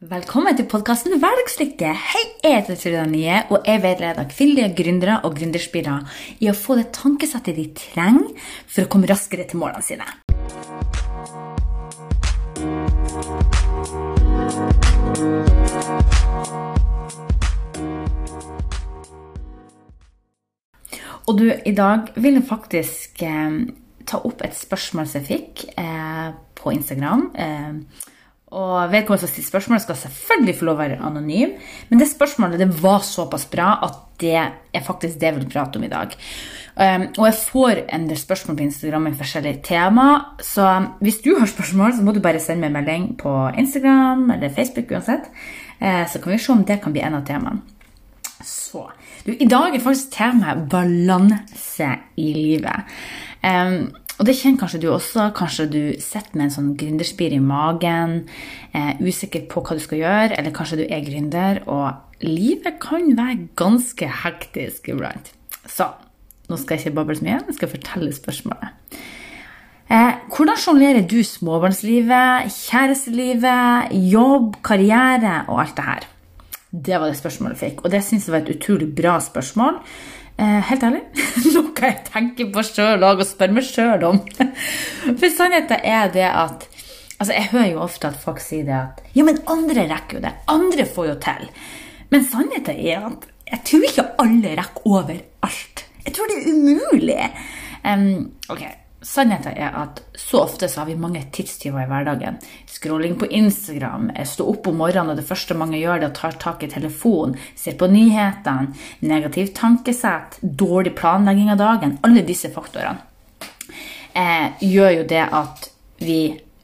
Velkommen til podkasten Hverdagslykke. Hei, jeg heter Trude Nye, og jeg veileder kvinnelige gründere og gründerspirer i å få det tankesettet de trenger for å komme raskere til målene sine. Og du, i dag vil jeg faktisk eh, ta opp et spørsmål som jeg fikk eh, på Instagram. Eh, og vedkommende som stilte spørsmålet, skal selvfølgelig få lov å være anonym. Men det spørsmålet det var såpass bra at det er faktisk det jeg vil prate om i dag. Um, og jeg får en del spørsmål på Instagram med forskjellige tema. Så hvis du har spørsmål, så må du bare sende meg en melding på Instagram eller Facebook uansett. Uh, så kan vi se om det kan bli en av temaene. Så du, I dag er faktisk temaet balanse i livet. Um, og det kjenner kanskje du også. Kanskje du sitter med en sånn gründerspir i magen, er usikker på hva du skal gjøre, eller kanskje du er gründer, og livet kan være ganske hektisk iblant. Så nå skal jeg ikke bable så mye, jeg skal fortelle spørsmålet. Eh, hvordan sjonglerer du småbarnslivet, kjærestelivet, jobb, karriere og alt det her? Det var det spørsmålet jeg fikk, og det syns jeg var et utrolig bra spørsmål. Eh, helt ærlig, noe jeg tenker på sjøl og spør meg sjøl om. For sannheten er det at altså Jeg hører jo ofte at folk sier det at Ja, men andre rekker jo det. Andre får jo til. Men sannheten er at jeg tror ikke alle rekker over alt. Jeg tror det er umulig. Um, ok, Sannheten er at så ofte så har vi mange tidstyver i hverdagen. Scrolling på Instagram, stå opp om morgenen, og det første mange gjør, det er å ta tak i telefonen, ser på nyhetene, negativt tankesett, dårlig planlegging av dagen. Alle disse faktorene eh, gjør jo det at vi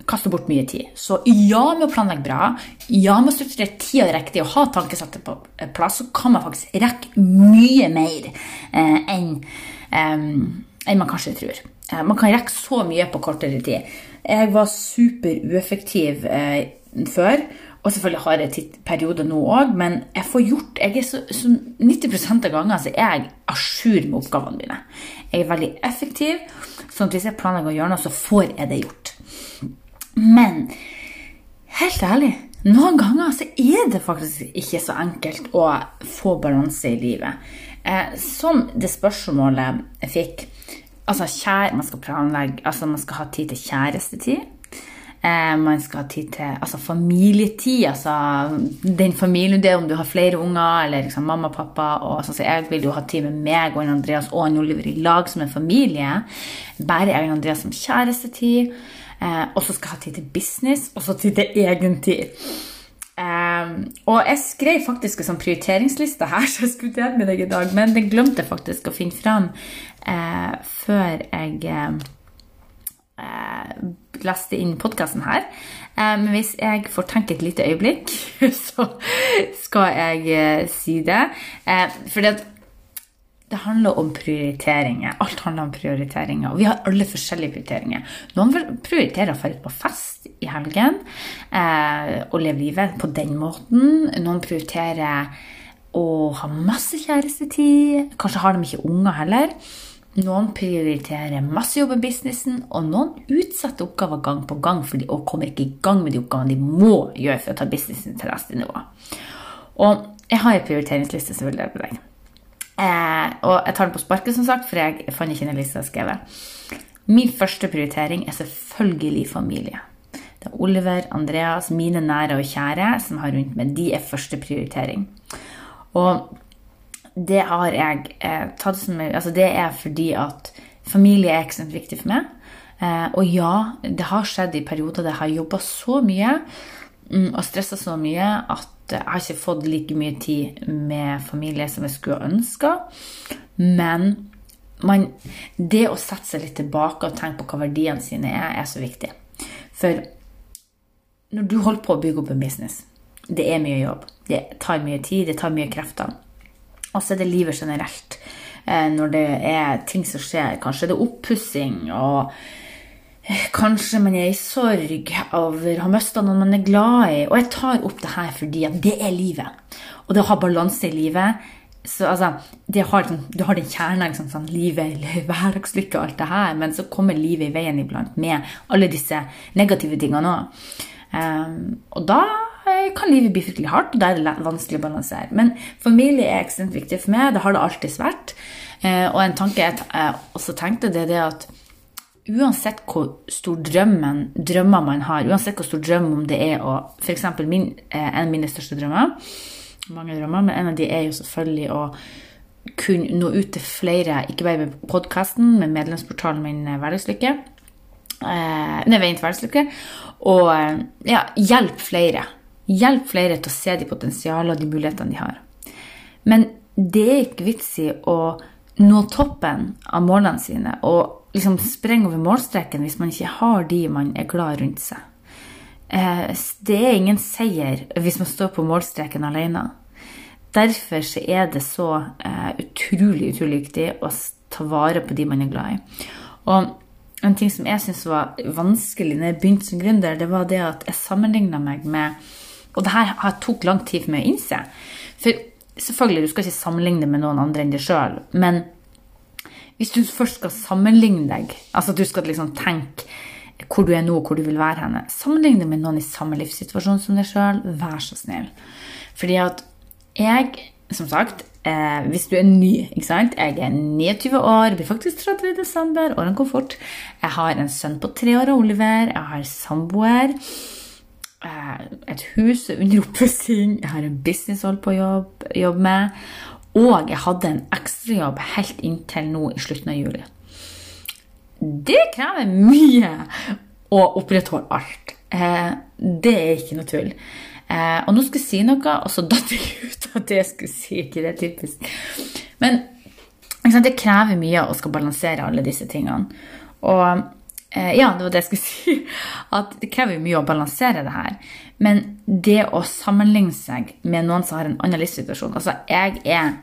kaster bort mye tid. Så ja med å planlegge bra, ja med å strukturere tida riktig og ha tankesettet på plass, så kan man faktisk rekke mye mer eh, enn eh, enn man kanskje tror. Eh, man kan rekke så mye på kortere tid. Jeg var super ueffektiv eh, før, og selvfølgelig har jeg perioder periode nå òg, men jeg får gjort jeg er så, så 90 av gangene så er jeg à jour med oppgavene mine. Jeg er veldig effektiv, sånn at hvis jeg planlegger å gjøre noe, så får jeg det gjort. Men helt ærlig, noen ganger så er det faktisk ikke så enkelt å få balanse i livet. Eh, som det spørsmålet jeg fikk Altså, kjære, man skal planlegge Altså, man skal ha tid til kjærestetid. Eh, man skal ha tid til altså, familietid. Altså den familien det om du har flere unger, eller liksom mamma og pappa. Og, altså, jeg vil jo ha tid med meg og Andreas og Oliver i lag som en familie. Bare jeg og Andreas som kjærestetid. Eh, og så skal jeg ha tid til business, og så tid til egen tid. Um, og jeg skrev faktisk en sånn prioriteringsliste her, så jeg skulle dele med deg i dag, men det glemte jeg faktisk å finne fram eh, før jeg eh, leste inn podkasten her. Eh, men hvis jeg får tenke et lite øyeblikk, så skal jeg eh, si det. Eh, fordi at det handler om prioriteringer. Alt handler om prioriteringer. Og vi har alle forskjellige prioriteringer. Noen prioriterer å dra på fest i helgen eh, og leve livet på den måten. Noen prioriterer å ha masse kjærestetid. Kanskje har de ikke unger heller. Noen prioriterer masse jobb i businessen, og noen utsetter oppgaver gang på gang fordi de kommer ikke i gang med de oppgavene de må gjøre for å ta businessen til neste nivå. Og jeg har en prioriteringsliste dele med deg. Eh, og jeg tar den på sparket, som sagt, for jeg fant ikke den lista skrevet. Min første prioritering er selvfølgelig familie. Er Oliver, Andreas, mine nære og kjære som har rundt meg. De er første prioritering. Og det har jeg eh, tatt som Altså, det er fordi at familie er ekstremt viktig for meg. Eh, og ja, det har skjedd i perioder der jeg har jobba så mye mm, og stressa så mye at jeg har ikke fått like mye tid med familie som jeg skulle ønska. Men man, det å sette seg litt tilbake og tenke på hva verdiene sine er, er så viktig. For når du holder på å bygge opp en business, det er mye jobb. Det tar mye tid, det tar mye krefter. Og så er det livet generelt. Eh, når det er ting som skjer. Kanskje det er oppussing og Kanskje man er i sorg over å ha mista noen man er glad i. Og jeg tar opp det her fordi at det er livet. Og det å ha balanse i livet så altså, har, liksom, Du har den kjernen, liksom, sånn, livet, hverdagslykke og alt det her, men så kommer livet i veien iblant med alle disse negative tingene òg. Um, og da kan livet bli fryktelig hardt, og da er det vanskelig å balansere. Men familie er ekstremt viktig for meg. Det har det alltid vært. Eh, og en tanke jeg også tenkte, det er det at uansett hvor stor drømmen, drømmer man har, uansett hvor stor drøm om det er å F.eks. Min, en av mine største drømmer, mange drømmer, men en av de er jo selvfølgelig å kunne nå ut til flere, ikke bare med podkasten, men medlemsportalen min Hverdagslykke. Eh, nei, Veien til hverdagslykke. Og ja, hjelp flere. Hjelp flere til å se de potensialene og de mulighetene de har. Men det er ikke vits i å nå toppen av målene sine og liksom sprenge over målstreken hvis man ikke har de man er glad rundt seg. Eh, det er ingen seier hvis man står på målstreken alene. Derfor er det så uh, utrolig, utrolig viktig å ta vare på de man er glad i. Og en ting som jeg syntes var vanskelig når jeg begynte som gründer, det var det at jeg sammenligna meg med Og det her tok lang tid for meg å innse. For selvfølgelig, du skal ikke sammenligne med noen andre enn deg sjøl, men hvis du først skal sammenligne deg, altså at du skal liksom tenke hvor du er nå, og hvor du vil være henne, sammenligne deg med noen i samme livssituasjon som deg sjøl, vær så snill. Fordi at jeg, som sagt, eh, hvis du er ny ikke sant? Jeg er 29 år, blir faktisk 30 i desember, årene går fort. Jeg har en sønn på tre år, Oliver. Jeg har samboer. Eh, et hus under oppussing. Jeg har en business å på å jobbe, jobbe med. Og jeg hadde en ekstrajobb helt inntil nå i slutten av juli. Det krever mye å opprettholde alt. Eh, det er ikke noe tull. Eh, og nå skulle jeg si noe, og så datt jeg ut av det jeg skulle si. ikke det er typisk. Men det krever mye å skal balansere alle disse tingene. Og eh, ja, det var det jeg skulle si. At det krever mye å balansere det her. Men det å sammenligne seg med noen som har en annen livssituasjon Altså, jeg er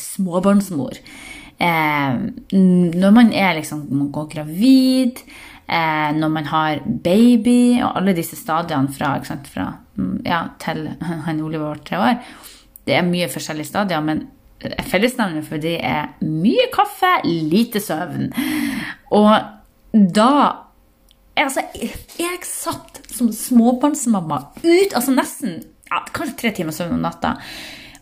småbarnsmor. Eh, når man er liksom Man går gravid eh, når man har baby, og alle disse stadiene fra, sant, fra mm, ja, til han Oliver var tre år. Det er mye forskjellige stadier, men fellesnevnet for det er mye kaffe, lite søvn. Og da Altså, jeg satt som småbarnsmamma ut, altså nesten ja, kanskje tre timer søvn om natta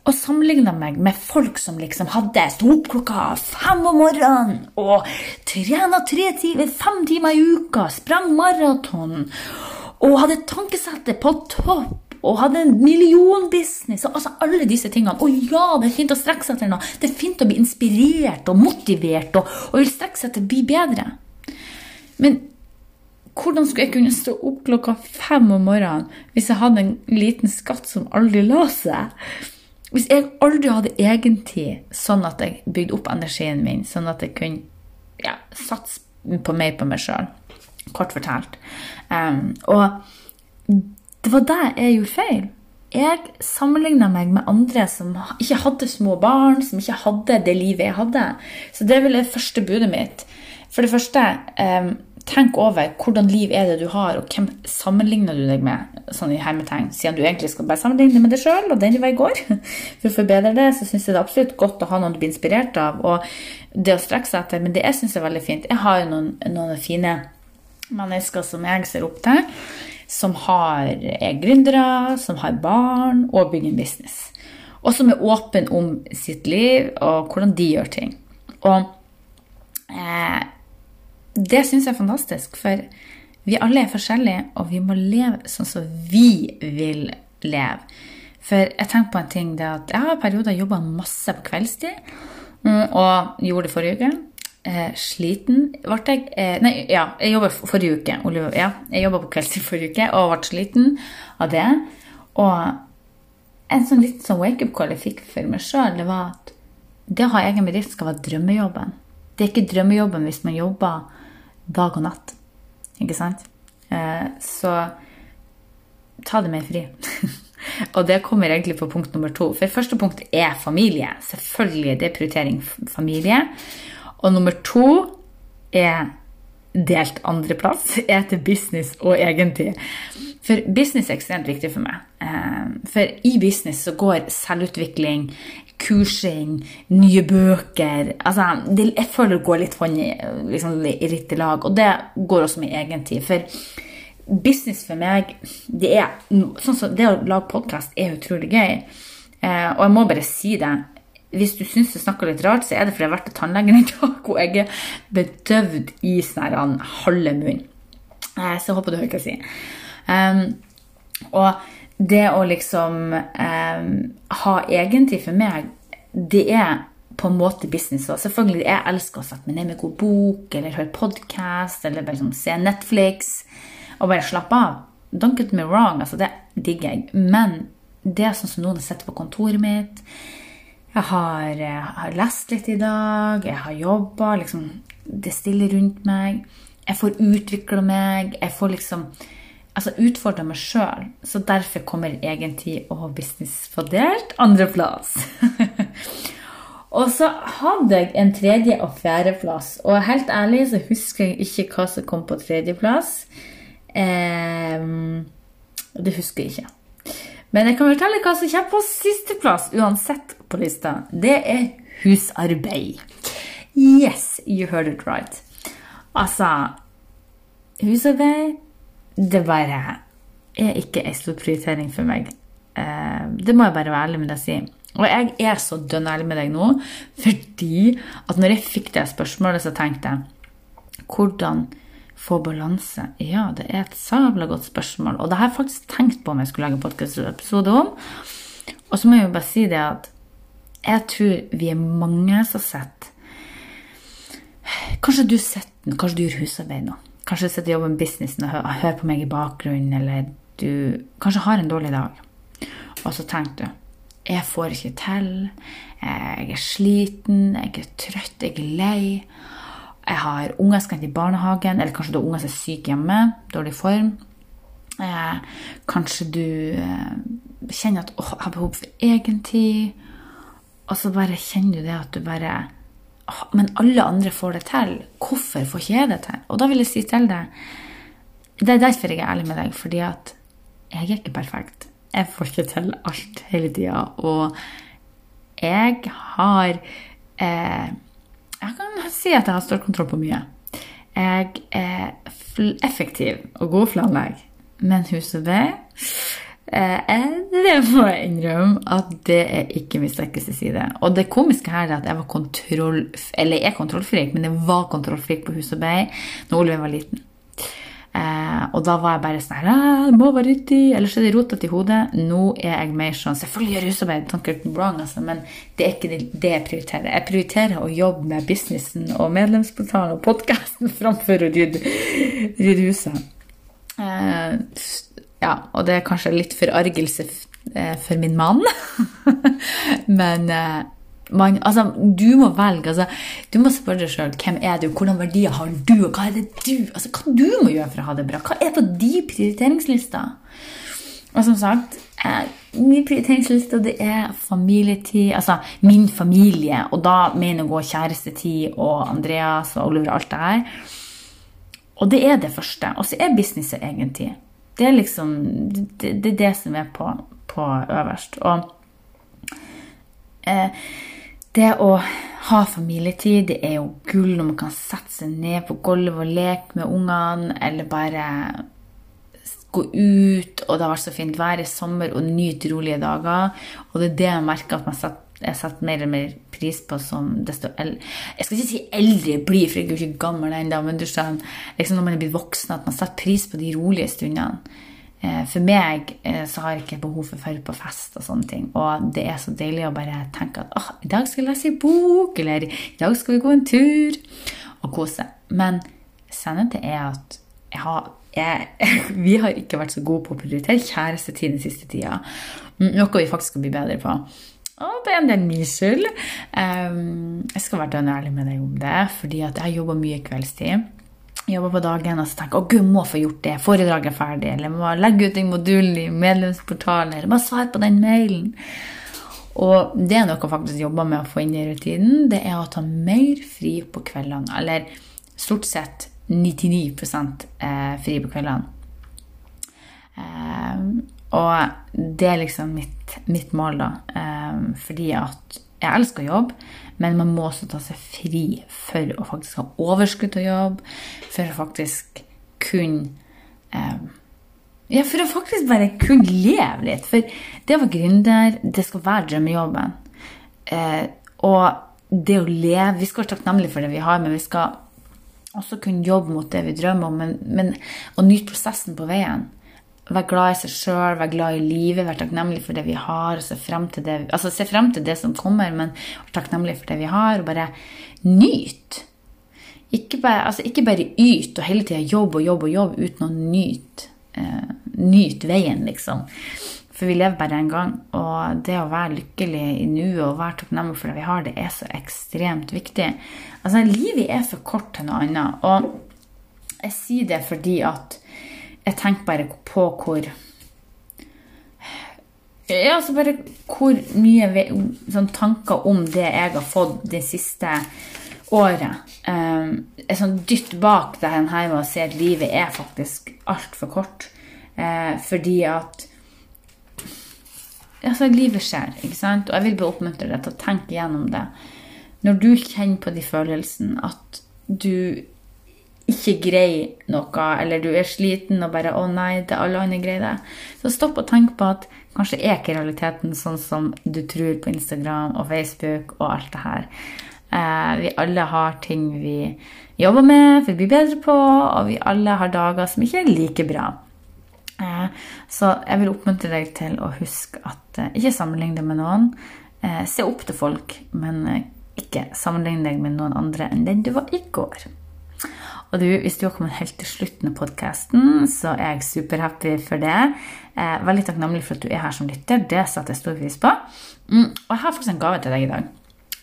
og sammenligna meg med folk som liksom hadde sto opp klokka fem om morgenen og trena tre timer, fem timer i uka, sprang maraton og hadde tankesettet på topp og hadde en millionbusiness og altså alle disse tingene. Og ja, det er fint å strekke seg etter noe. Det er fint å bli inspirert og motivert og, og vil strekke seg til å bli bedre. Men hvordan skulle jeg kunne stå opp klokka fem om morgenen hvis jeg hadde en liten skatt som aldri la seg? Hvis jeg aldri hadde egentid sånn at jeg bygde opp energien min, sånn at jeg kunne ja, satse på mer på meg sjøl, kort fortalt um, Og det var der jeg gjorde feil. Jeg sammenligna meg med andre som ikke hadde små barn, som ikke hadde det livet jeg hadde. Så det er vel det første budet mitt. For det første um, tenk over hvordan liv er det du har, og hvem sammenligner du deg med, sånn i hermetegn, siden du egentlig skal bare sammenligne med deg sjøl og den du var i går. For å forbedre det, så syns jeg det er absolutt godt å ha noen du blir inspirert av, og det å strekke seg etter. Men det jeg syns er veldig fint Jeg har jo noen, noen fine mennesker som jeg ser opp til, som har, er gründere, som har barn og bygger en business. Og som er åpen om sitt liv og hvordan de gjør ting. Og eh, det syns jeg er fantastisk, for vi alle er forskjellige, og vi må leve sånn som vi vil leve. For jeg tenker på en ting, det at jeg har perioder jobba masse på kveldstid, mm, og gjorde det forrige uke. Eh, sliten ble jeg eh, Nei, ja, jeg jobba forrige uke. Oliver, ja, jeg jobba på kveldstid forrige uke og ble sliten av det. Og en sånn liten sånn wake-up call jeg fikk for meg sjøl, det var at det å ha egen bedrift skal være drømmejobben. Det er ikke drømmejobben hvis man jobber dag og natt. Ikke sant? Eh, så ta det med fri. og det kommer egentlig på punkt nummer to. For første punkt er familie. Selvfølgelig det er prioritering familie. Og nummer to er delt andreplass er til business og egentid. For business er ekstremt viktig for meg. Eh, for i business så går selvutvikling, kursing, nye bøker altså, det, Jeg føler det går litt hånd i liksom, ritt i lag. Og det går også med egen tid. For business for meg, det er sånn som det å lage podkast er utrolig gøy. Eh, og jeg må bare si det. Hvis du syns jeg snakker litt rart, så er det fordi jeg har vært til tannlegen i dag, og jeg er bedøvd i sånn halve munn. Eh, så håper du hører hva jeg sier. Um, og det å liksom eh, ha egentid for meg, det er på en måte business også. Selvfølgelig, jeg elsker å sette meg ned med god bok, eller høre podkast, eller bare liksom se Netflix og bare slappe av. Don't get me wrong, altså det digger jeg. Men det er sånn som noen har sett på kontoret mitt. Jeg har, jeg eh, har lest litt i dag, jeg har jobba. Liksom, det stiller rundt meg. Jeg får utvikla meg. Jeg får liksom altså utfordra meg sjøl. Så derfor kommer egen å ha business fordelt andreplass. og så hadde jeg en tredje- og fjerdeplass. Og helt ærlig så husker jeg ikke hva som kom på tredjeplass. Eh, det husker jeg ikke. Men jeg kan fortelle hva som kommer på sisteplass uansett på lista. Det er husarbeid. Yes, you heard it right. Altså Husarbeid, det bare er ikke en stor prioritering for meg. Ehm, det må jeg bare være ærlig med deg si. Og jeg er så dønn ærlig med deg nå, fordi at når jeg fikk det spørsmålet, så tenkte jeg hvordan få balanse? Ja, det er et sabla godt spørsmål. Og det har jeg faktisk tenkt på om jeg skulle lage podkast-episode om. Og så må jeg jo bare si det at jeg tror vi er mange som sett Kanskje du sitter kanskje du gjør husarbeid nå. Kanskje du sitter og jobber med businessen og hører på meg i bakgrunnen, eller du kanskje har en dårlig dag. Og så tenker du jeg får ikke til, jeg er sliten, jeg er trøtt, jeg er lei jeg har unger som skal i barnehagen, eller kanskje du har unger som er syke hjemme, dårlig form. Eh, kanskje du eh, kjenner at du har behov for egen tid. Og så bare kjenner du det at du bare Men alle andre får det til. Hvorfor får ikke jeg det til? Og da vil jeg si til deg Det er derfor jeg er ærlig med deg, fordi at jeg er ikke perfekt. Jeg får ikke til alt hele tida. Og jeg har eh, jeg kan si at jeg har stålkontroll på mye. Jeg er effektiv og god planlegg, men huset det det må jeg innrømme at det er ikke min sterkeste side. Og det komiske her er at jeg var kontroll... Eller jeg er kontrollfrik, men jeg var kontrollfrik på hus og bei når Oliver var liten. Eh, og da var jeg bare sånn her Det må være ryddig, ellers er det rotete i hodet. Nå er jeg mer sånn Selvfølgelig gjør husarbeid, wrong, altså, men det er ikke det jeg prioriterer. Jeg prioriterer å jobbe med businessen og medlemsportalen og podkasten framfor å rydde, rydde huset. Eh, ja, og det er kanskje litt forargelse eh, for min mann, men eh, man, altså, du må velge. Altså, du må spørre deg sjøl hvem er du, hvordan verdier har du, og hva er det du altså, hva du må gjøre for å ha det bra. Hva er på de prioriteringslister? Og som sagt, eh, min prioriteringsliste det er familietid, altså min familie. Og da mener jeg gå kjærestetid og Andreas og Oliver og alt det her. Og det er det første. Og så er businesset egentlig. Det er liksom det, det, er det som er på, på øverst. Og eh, det å ha familietid, det er jo gull når man kan sette seg ned på gulvet og leke med ungene, eller bare gå ut, og det har vært så fint vær i sommer, og nyte rolige dager. Og det er det jeg merker at man setter, jeg setter mer og mer pris på som desto eldre Jeg skal ikke si eldre blir, for jeg er jo ikke gammel ennå, men du skjønner, liksom når man er blitt voksen, at man setter pris på de rolige stundene. Eh, for meg eh, så har jeg ikke behov for å dra på fest og sånne ting. Og det er så deilig å bare tenke at oh, i dag skal jeg lese en bok, eller i dag skal vi gå en tur, og kose. Men sannheten er at jeg har, jeg, vi har ikke vært så gode på å prioritere kjærestetid den siste tida. Noe vi faktisk skal bli bedre på. Og det er en del min skyld. Um, jeg skal være ærlig med deg om det, fordi at jeg jobber mye kveldstid jobber på dagen og så tenker å gud, må få gjort det, foredraget er ferdig, eller må legge ut den modulen i medlemsportalen, eller må svare på den mailen. Og det er noe faktisk jobber med å få inn i rutinen. Det er å ta mer fri på kveldene. Eller stort sett 99 eh, fri på kveldene. Og det er liksom mitt, mitt mål, da. Eh, fordi at jeg elsker å jobbe, men man må også ta seg fri for å faktisk ha overskudd til jobb, for å faktisk kunne eh, Ja, for å faktisk bare kunne leve litt. For det å være gründer, det skal være drømmejobben. Eh, og det å leve Vi skal være takknemlige for det vi har, men vi skal også kunne jobbe mot det vi drømmer om, men, men, og nyte prosessen på veien. Være glad i seg sjøl, være glad i livet, være takknemlig for det vi har. Se frem det, altså se frem til det som kommer, men være takknemlig for det vi har. Og bare nyte. Ikke bare, altså ikke bare yt og hele tida jobbe og jobbe og jobbe uten å nyte, eh, nyt veien, liksom. For vi lever bare én gang, og det å være lykkelig i nuet og være takknemlig for det vi har, det er så ekstremt viktig. Altså, livet er for kort til noe annet. Og jeg sier det fordi at jeg tenker bare på hvor ja, altså bare hvor mye sånn, tanker om det jeg har fått det siste året. Um, er sånn dytt bak det her med å si at livet er faktisk altfor kort. Uh, fordi at altså, livet skjer, ikke sant? Og jeg vil bare oppmuntre deg til å tenke gjennom det. Når du kjenner på de følelsene at du ikke greier noe, eller du er sliten og bare 'Å nei, det alle andre greier det', så stopp og tenk på at kanskje er ikke realiteten sånn som du tror på Instagram og Facebook og alt det her. Eh, vi alle har ting vi jobber med, vil bli bedre på, og vi alle har dager som ikke er like bra. Eh, så jeg vil oppmuntre deg til å huske at eh, ikke sammenligne deg med noen. Se opp til folk, men ikke sammenligne deg med noen andre enn den du var i går. Og du, hvis du har kommet helt til slutten av podkasten, så er jeg superhappy for det. Eh, veldig takknemlig for at du er her som lytter. Det setter jeg stor pris på. Mm, og jeg har faktisk en gave til deg i dag.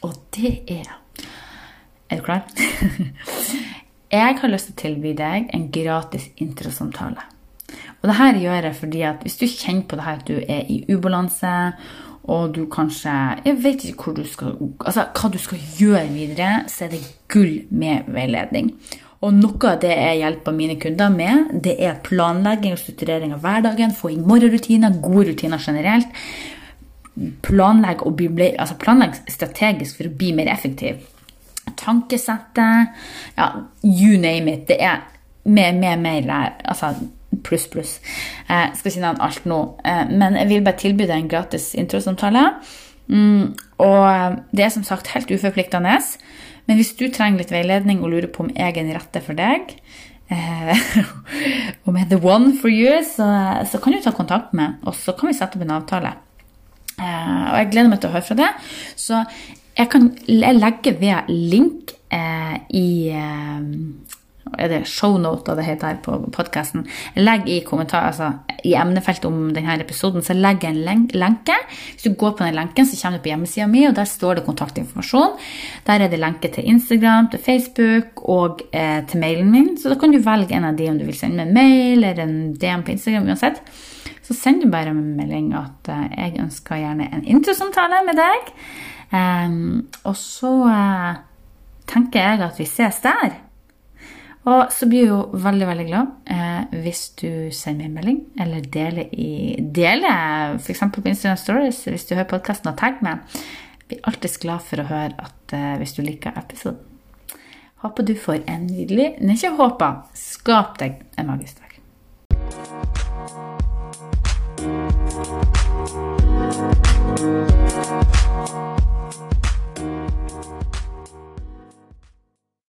Og det er Er du klar? jeg har lyst til å tilby deg en gratis introsamtale. Og det her gjør jeg fordi at hvis du kjenner på det her at du er i ubalanse, og du kanskje Jeg vet ikke du skal, altså, hva du skal gjøre videre, så er det gull med veiledning. Og noe av det jeg hjelper mine kunder med, det er planlegging og strukturering av hverdagen, få inn morgenrutiner, gode rutiner generelt. Planlegg, bli, altså planlegg strategisk for å bli mer effektiv. Tankesettet, ja, you name it. Det er mer, mer, mer altså pluss, pluss. Jeg skal ikke nevne alt nå, eh, men jeg vil bare tilby deg en gratis introsamtale. Mm, og eh, det er som sagt helt uforpliktende. Men hvis du trenger litt veiledning og lurer på om jeg er den rette for deg, eh, om jeg er the one for you, så, så kan du ta kontakt med og så kan vi sette opp en avtale. og jeg gleder meg til å høre fra deg. Så jeg kan legge ved link i er det shownoter det heter her på podkasten. Legg i kommentar, altså i emnefeltet om denne episoden, så legg en lenke. Hvis du går på den lenken, så kommer du på hjemmesida mi, og der står det kontaktinformasjon. Der er det lenke til Instagram, til Facebook og eh, til mailen min. Så da kan du velge en av de om du vil sende meg en mail eller en DM på Instagram uansett. Så send du bare en melding at eh, jeg ønsker gjerne en introsamtale med deg. Um, og så eh, tenker jeg at vi ses der. Og så blir jeg jo veldig veldig glad eh, hvis du sender meg en melding, eller deler i Deler f.eks. på Instagram Stories hvis du hører podkasten og tagger meg. Jeg blir alltid glad for å høre at eh, hvis du liker episoden. Håper du får en nydelig Nei, ikke håper. Skap deg en magisk dag. thank